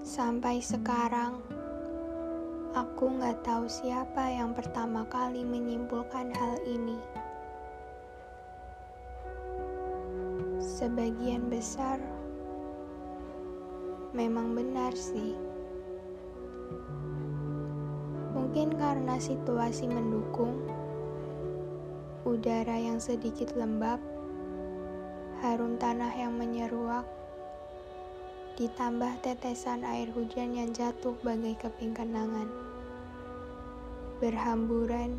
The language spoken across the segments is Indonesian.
Sampai sekarang, aku nggak tahu siapa yang pertama kali menyimpulkan hal ini. Sebagian besar memang benar sih. Mungkin karena situasi mendukung, udara yang sedikit lembab, harum tanah yang menyeruak, ditambah tetesan air hujan yang jatuh bagai keping kenangan, berhamburan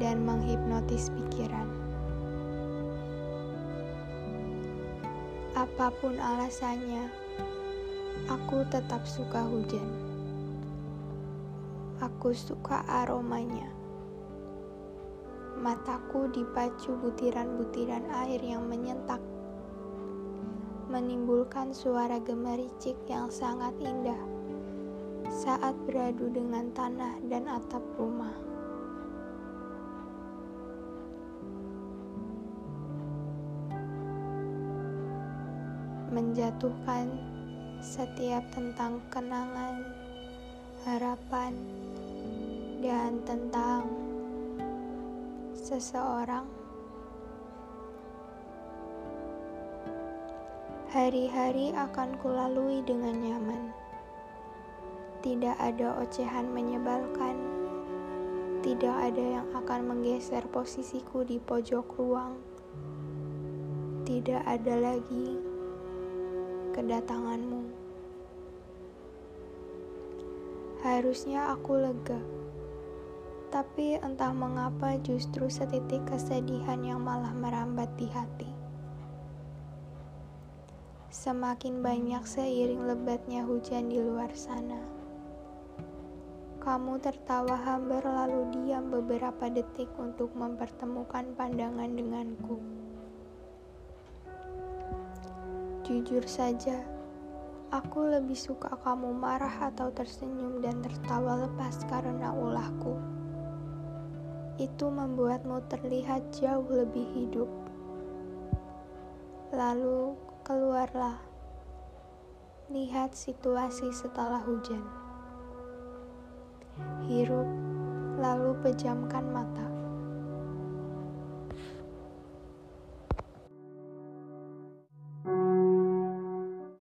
dan menghipnotis pikiran. Apa pun alasannya, aku tetap suka hujan. Aku suka aromanya. Mataku dipacu butiran-butiran air yang menyentak, menimbulkan suara gemericik yang sangat indah saat beradu dengan tanah dan atap rumah. Menjatuhkan setiap tentang kenangan, harapan, dan tentang seseorang. Hari-hari akan kulalui dengan nyaman. Tidak ada ocehan menyebalkan. Tidak ada yang akan menggeser posisiku di pojok ruang. Tidak ada lagi kedatanganmu. Harusnya aku lega tapi entah mengapa justru setitik kesedihan yang malah merambat di hati. Semakin banyak seiring lebatnya hujan di luar sana. Kamu tertawa hambar lalu diam beberapa detik untuk mempertemukan pandangan denganku. Jujur saja, aku lebih suka kamu marah atau tersenyum dan tertawa lepas karena ulahku itu membuatmu terlihat jauh lebih hidup. Lalu keluarlah, lihat situasi setelah hujan. Hirup, lalu pejamkan mata.